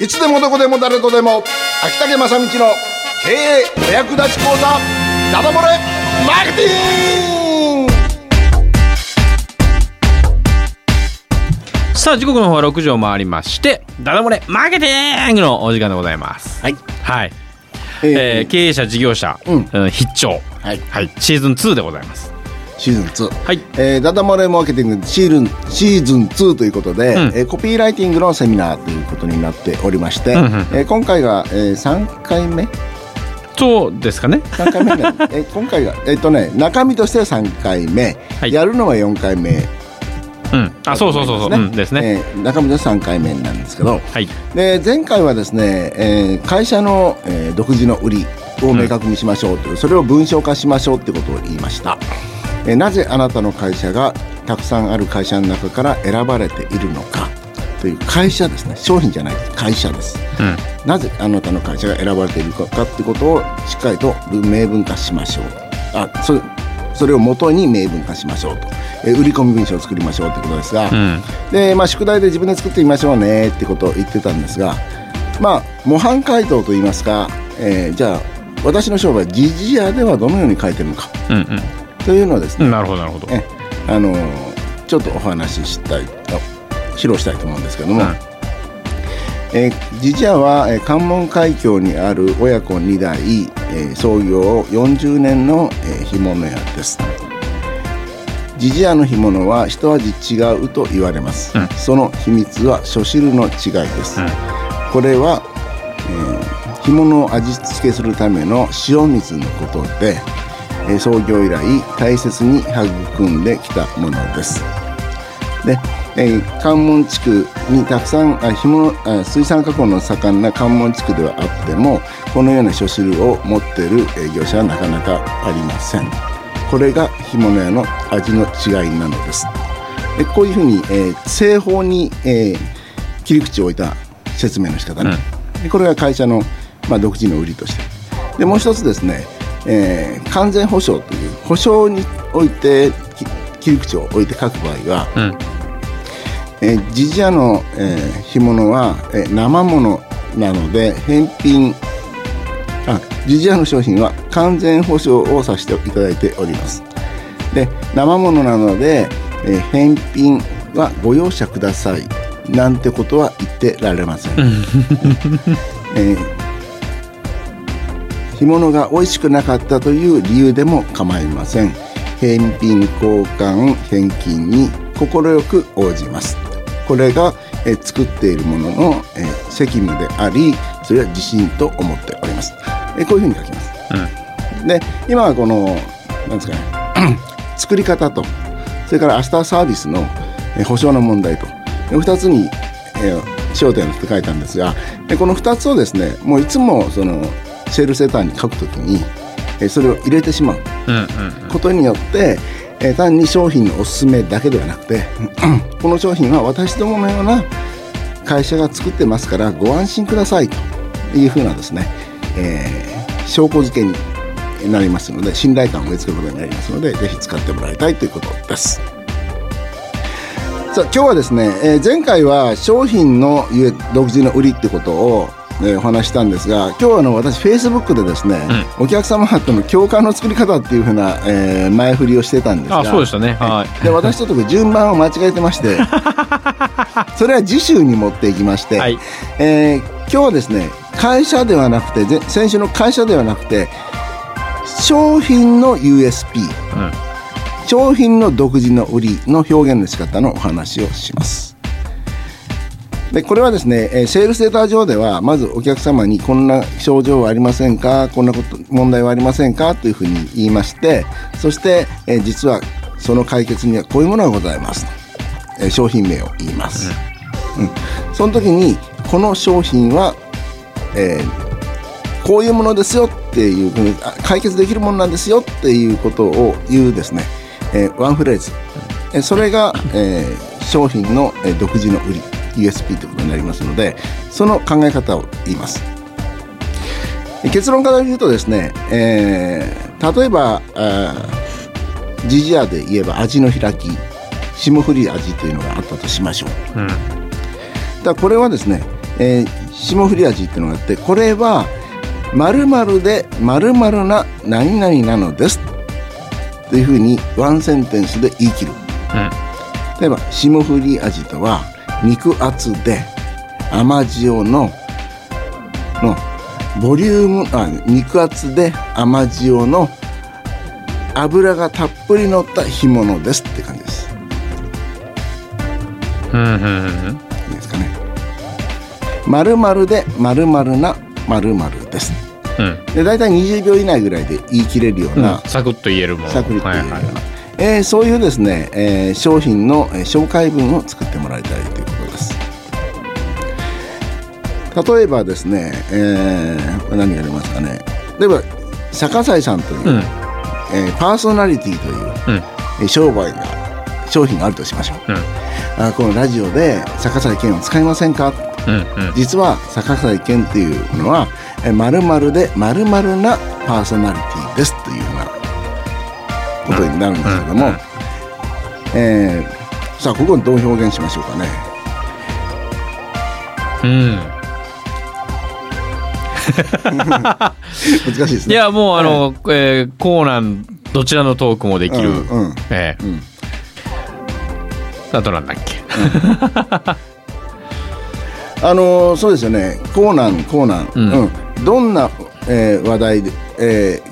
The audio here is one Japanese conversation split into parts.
いつでもどこでも誰とでも。秋竹正道の経営お役立ち講座ダダ漏れマーケティング。さあ時刻の方は6時を回りましてダダ漏れマーケティングのお時間でございます。はい。はい、ええー経営者事業者、うん。うん必聴。はい。はい。シーズン2でございますシーズン2はい。えーダダ漏れマーケティングシーズンシーズン2ということで、うん。えーコピーライティングのセミナーということになっておりまして、うんうんえー今回が、えー、3回目？そうですかね。3回目ね。えー今回がえっ、とね中身としては3回目、はい。やるのは4回目。うん。あそうそうそうそう、うん、ですね、えー中身としては3回目なんですけど。はい。で前回はですね、えー会社の、えー独自の売りを明確にしましょうという、それを文章化しましょうってことを言いました、えーなぜあなたの会社がたくさんある会社の中から選ばれているのか。という会社ですね。商品じゃない会社です。うん。なぜあなたの会社が選ばれているのかってことをしっかりと明文化しましょう。あそれそれを元に明文化しましょうと、えー売り込み文章を作りましょうってことですが、うん。で、まあ、宿題で自分で作ってみましょうねってことを言ってたんですが、まあ、模範回答といいますか、えーじゃあ私の商売ジジヤではどのように書いてるのか。うんというのをですね、うんなるほどなるほど。えあのーちょっとお話ししたいあ披露したいと思うんですけども、うんえー、ジジヤは、えー関門海峡にある親子2代、えー創業40年の、えー干物屋です。ジジヤの干物は一味違うと言われます、うん。その秘密は初汁の違いです、うん。これは、えー干物を味付けするための塩水のことで、えー創業以来大切に育んできたものです。で、えー関門地区にたくさんあ干物あ水産加工の盛んな関門地区ではあってもこのような初汁を持っている営業者はなかなかありません。これが干物屋の味の違いなのです。でこういうふうに、えー製法に、えー切り口を置いた説明の仕方ね、でこれが会社の、まあ、独自の売りとして。でもう一つですね、えー完全保証という保証においてき切り口を置いて書く場合は、うん。えージジアの、えー干物は、えー生物なので返品あジジアの商品は完全保証をさせていただいております。で生物なので、えー返品はご容赦くださいなんてことは言ってられません、えー干物が美味しくなかったという理由でも構いません。返品交換返金に快く応じます。これが、えー作っているものの、えー責務でありそれは自信と思っております、えーこういうふうに書きます。で今はこのなんですかね 作り方とそれから明日サービスのえー保証の問題と2つに、えー焦点を当てて書いたんですがでこの2つをですねもういつもそのセールセーターに書くときに、えーそれを入れてしまうことによって、えー単に商品のおすすめだけではなくて この商品は私どものような会社が作ってますからご安心くださいというふうなですね、えー証拠付けになりますので信頼感を植え付けることになりますのでぜひ使ってもらいたいということです。さあ今日はですね、えー前回は商品の独自の売りってことを、えーお話ししたんですが今日はあの私フェイスブックでですね、お客様との共感の作り方っていうふうな、えー前振りをしてたんですがあそうでしたね。はい。で私ちょっと順番を間違えてまして それは次週に持っていきまして、はい。えー今日はですね会社ではなくてぜ先週の会社ではなくて商品の USP うん。商品の独自の売りの表現の仕方のお話をしますでこれはですね、えーセールスデータ上ではまずお客様にこんな症状はありませんか？こんなこと問題はありませんか？というふうに言いましてそして、えー実はその解決にはこういうものがございますと、えー商品名を言います、うん。その時にこの商品は、えーこういうものですよっていうふうにあ解決できるものなんですよっていうことを言うですね、えーワンフレーズ、えーそれが、えー商品の、えー独自の売り USP ということになりますのでその考え方を言います。え結論から言うとですね、えー例えばジジアで言えば味の開き霜降り味というのがあったとしましょう。うん。だこれはですね、えー霜降り味っていうのがあってこれは〇〇で〇〇な何々なのです。というふうにワンセンテンスで言い切る。例えば霜降り味とは肉厚で甘塩ののボリュームあ肉厚で甘塩の油がたっぷり乗った干物ですって感じです。うんうんうん。いいですかね。〇〇で〇〇な〇〇です。うん。で大体20秒以内ぐらいで言い切れるような、サクッと言えるもの。サクリと言えるような、はいはい。えーそういうですね、えー商品のえー紹介文を作ってもらいたいと例えばですね、えー何がありますかね。例えば坂西さんという、うん。えーパーソナリティという、うん。えー商売が商品があるとしましょう。うん。あこのラジオで坂西健を使いませんか？うんうん。実は坂西健っていうのはえー〇〇で〇〇なパーソナリティですというようなことになるんですけども、うんうんえーさあここにどう表現しましょうかね。うん難しいですね。いやもうあの、えーコーナーどちらのトークもできる、うんうん。ええ。うん。あとなんだっけ？あのーそうですよね。コーナンコーナン、うん。うん。どんな、えー話題で、えー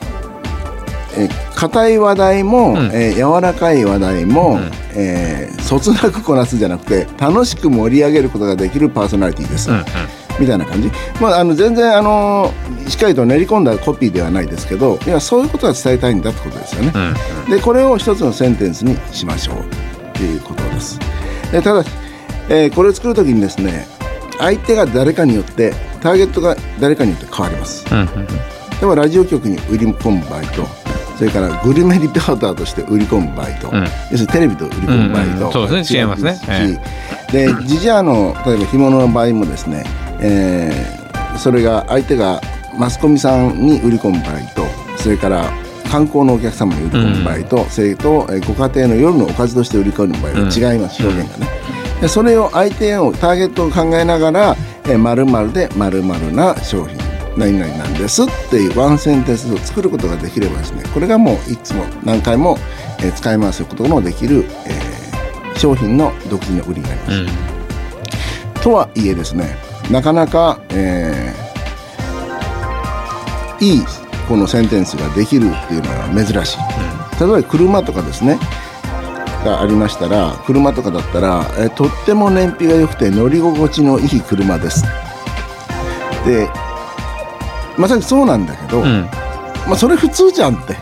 えー硬い話題も、うん。えー柔らかい話題も、うん。えーそつなくこなすんじゃなくて楽しく盛り上げることができるパーソナリティです、うんうんみたいな感じ、まあ、あの全然あのーしっかりと練り込んだコピーではないですけどいやそういうことが伝えたいんだってことですよね、うんでこれを一つのセンテンスにしましょうっていうことです。でただし、えーこれを作るときにですね相手が誰かによってターゲットが誰かによって変わります。うんうんでもラジオ局に売り込む場合とそれからグルメリポーターとして売り込む場合と、うん。要するにテレビと売り込む場合と、うんうん。そうですね。違いますね。えしでジジアの例えば干物の場合もですね、えーそれが相手がマスコミさんに売り込む場合とそれから観光のお客様に売り込む場合と、それと、えーご家庭の夜のおかずとして売り込む場合は違います、表現がね。でそれを相手をターゲットを考えながら「えー、〇〇で〇〇な商品何々なんです」っていうワンセンテンスを作ることができればですねこれがもういつも何回も、えー使い回すこともできる、えー商品の独自の売りになります。うんとはいえですねなかなか、えーいいこのセンテンスができるっていうのは珍しい、例えば車とかですね。がありましたら車とかだったら、えーとっても燃費が良くて乗り心地のいい車です。でまさにそうなんだけど、うん。まあ、それ普通じゃんって。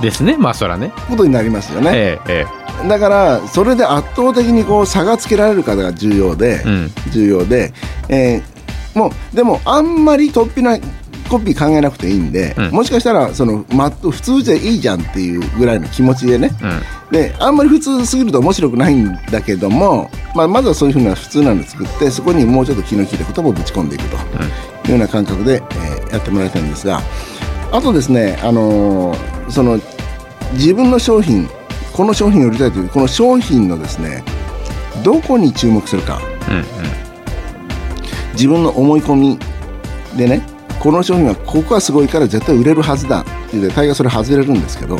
ですね。まあそらね。ことになりますよね、えええだからそれで圧倒的にこう差がつけられるかが重要で、えうん。重要で、えーもうでもあんまり突飛なコピー考えなくていいんで、うん。もしかしたらその、ま、普通でいいじゃんっていうぐらいの気持ちでね。うん。であんまり普通すぎると面白くないんだけども、まあ、まずはそういうふうな普通なのを作ってそこにもうちょっと気の利いた言葉をぶち込んでいくというような感覚で、えーやってもらいたいんですがあとですね、あのーその自分の商品この商品を売りたいというこの商品のですねどこに注目するか。うんうん。自分の思い込みでねこの商品はここがすごいから絶対売れるはずだっていうで大概それ外れるんですけど、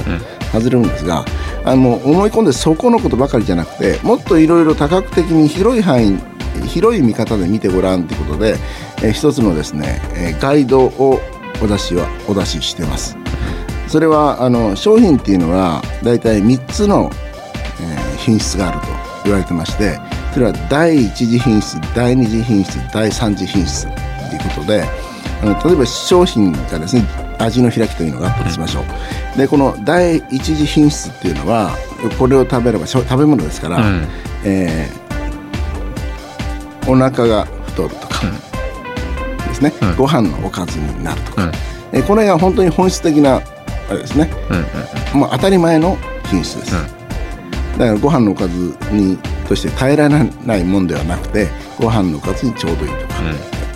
外れるんですがあの思い込んでそこのことばかりじゃなくてもっといろいろ多角的に広い範囲広い見方で見てごらんということで、えー一つのですね、えーガイドをお出しはお出ししてます。それはあの商品っていうのは大体3つの、えー品質があると言われてましてそれは第一次品質第二次品質第三次品質ということであの例えば商品がですね味の開きというのがあったとしましょう。でこの第一次品質っていうのはこれを食べれば食べ物ですから、うん。えーお腹が太るとかですね、うん。ご飯のおかずになるとか、うん。えーこれが本当に本質的なあれですね。うんもう当たり前の品質です、うん。だからご飯のおかずにとして耐えられないもんではなくてご飯のおかずにちょうどいいとか、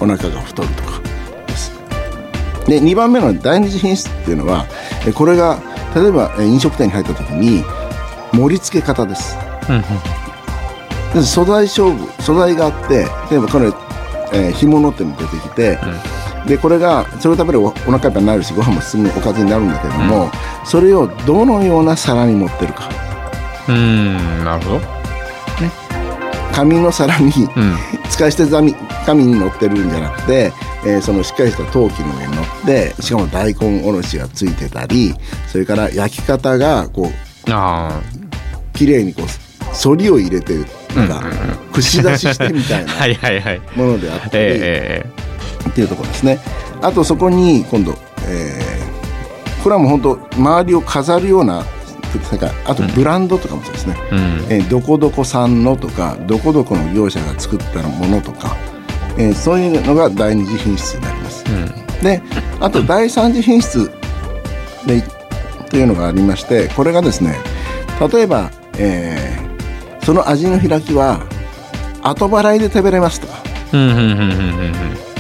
お腹が太るとかです。で2番目の第二次品質っていうのはえこれが例えばえ飲食店に入った時に盛り付け方です。うんうん。で素材勝負素材があって例えばこれ、えー、干物っていうのが出てきて、でこれがそれを食べるおお腹いっぱいになるしご飯も進むおかずになるんだけども、それをどのような皿に持ってるか。うんなるほど。紙の皿にうん。使い捨て紙紙に乗ってるんじゃなくて、えーそのしっかりした陶器の上に乗ってしかも大根おろしがついてたりそれから焼き方がこうあ綺麗にこう反りを入れてるなんか串出ししてみたいあな はいはいはい。ものであったり、ええっていうところですね。あとそこに今度、えーこれはもう本当周りを飾るようなあとブランドとかもそうですね、ええうん。えーどこどこ産のとかどこどこの業者が作ったものとか、えーそういうのが第二次品質になります。うん。であと第三次品質でというのがありましてこれがですね例えば、えーその味の開きは後払いで食べれますとか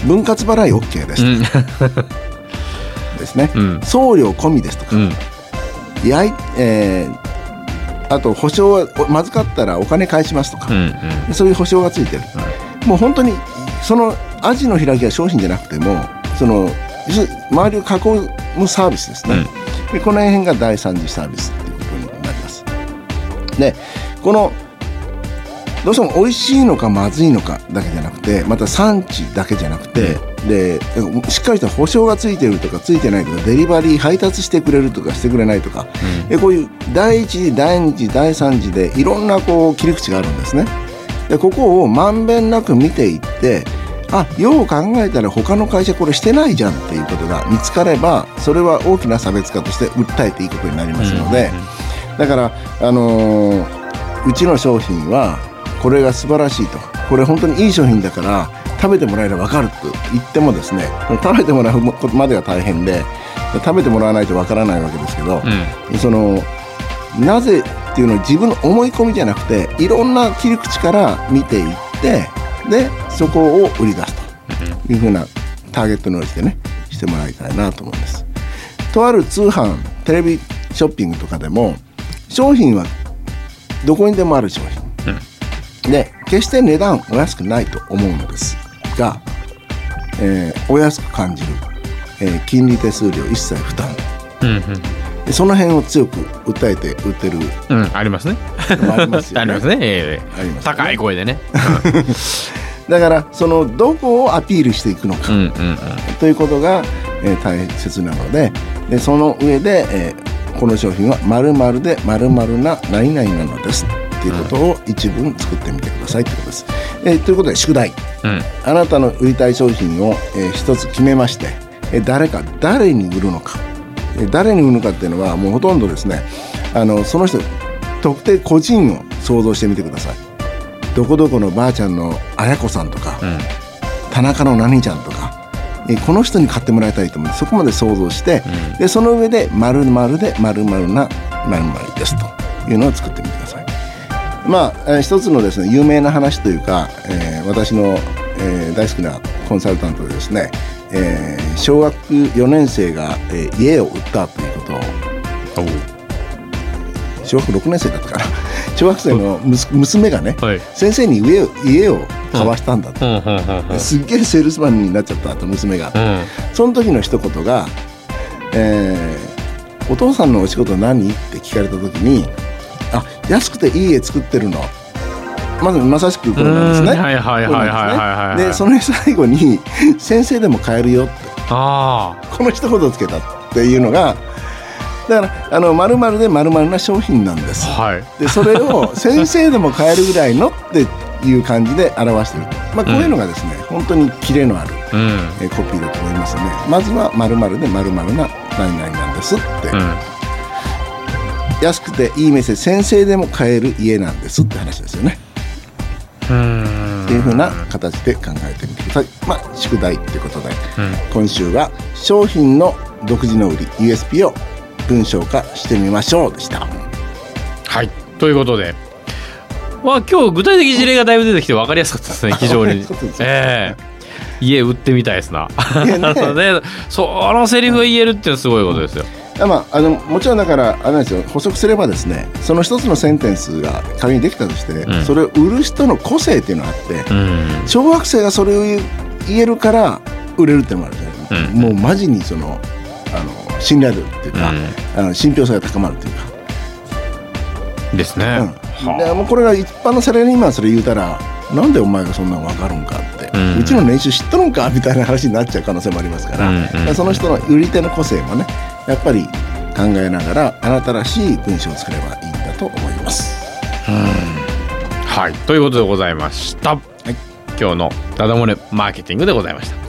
分割払い OK ですうん。ですね、うん。送料込みですとか、うん。焼いえーあと保証はおまずかったらお金返しますとか、うんそういう保証がついてる、もう本当にそのアジの開きは商品じゃなくてもその周りを囲むサービスですね、でこの辺が第三次サービスっていうことになります。でこのどうしても美味しいのかまずいのかだけじゃなくてまた産地だけじゃなくて、でしっかりした保証がついてるとかついてないとかデリバリー配達してくれるとかしてくれないとか、でこういう第一次第二次第三次でいろんなこう切り口があるんですね。でここをまんべんなく見ていってあよう考えたら他の会社これしてないじゃんっていうことが見つかればそれは大きな差別化として訴えていいことになりますので、だから、あのーうちの商品はこれが素晴らしいと。これ本当にいい商品だから食べてもらえれば分かると言ってもですね食べてもらうことまでが大変で食べてもらわないと分からないわけですけど、そのなぜっていうのを自分の思い込みじゃなくていろんな切り口から見ていってでそこを売り出すというふうなターゲットに応じてねしてもらいたいなと思うんです。とある通販テレビショッピングとかでも商品はどこにでもある商品、で決して値段お安くないと思うのです。が、えーお安く感じる、えー金利手数料一切負担。うんうん。でその辺を強く訴えて売ってる。うんうんありますね。ありますよ あねりますね。ええ。ありますよね。高い声でね。だからそのどこをアピールしていくのか、うんうんうん。ということが、えー大切なのででその上で、えーこの商品は〇〇で〇〇な何々なのですっていうことを一文作ってみてくださいということです。えーということで宿題。うん。あなたの売りたい商品を、えー一つ決めまして、えー誰か誰に売るのか、えー誰に売るのかっていうのはもうほとんどですねあのその人特定個人を想像してみてください。どこどこのばあちゃんの綾子さんとか、うん。田中の何ちゃんとか、えーこの人に買ってもらいたいと思うそこまで想像して、でその上で〇〇で〇〇な〇〇ですというのを作ってみてくださいまあ、えー一つのですね有名な話というか、えー私の、えー大好きなコンサルタントでですね、えー小学4年生が、えー家を売ったということを小学6年生だったかな。小学生の娘がねはい。先生に家を家を買わしたんだと、すっげえセールスマンになっちゃったと娘が、うん。その時の一言が、えーお父さんのお仕事何?」って聞かれた時に「あ安くていい家作ってるの」まずまさしくこれなんですね。うん。はいはいはいはいはいはいでその最後に「先生でも買えるよ」って。あこの一言つけたっていうのがだからあの〇〇で〇〇な商品なんです。あ。はい。でそれを先生でも買えるぐらいのっていう感じで表してる、まあ、こういうのがですね、本当にキレのあるうん。えーコピーだと思いますね。まずは〇〇で〇〇な何々なんですって、うん安くていい店先生でも買える家なんですって話ですよね。うん。っていう風な形で考えてみてください。まあ宿題ってことで。うん。今週は商品の独自の売り USP を文章化してみましょうでした。はい。ということで。まあ今日具体的事例がだいぶ出てきて分かりやすかったですね。非常に。ええ。家売ってみたいですな。ね。なのでそのセリフが言えるっていうのはすごいことですよまあ、あのもちろんだからあれなんですよ。補足すればですねその一つのセンテンスが仮にできたとして、うん。それを売る人の個性っていうのがあって、うん。小学生がそれを言えるから売れるってのもあるじゃない、うん。もうマジにそのあの信頼度っていうか、あの信憑性が高まるっていうか、ですね、うん、でもうこれが一般のサラリーマンそれ言うたらなんでお前がそんなの分かるんかって、ううんちの年収知っとるんかみたいな話になっちゃう可能性もありますから,、うんうん。その人の売り手の個性もねやっぱり考えながらあなたらしい文章を作ればいいんだと思います。はい。ということでございました、今日のダダ漏れマーケティングでございました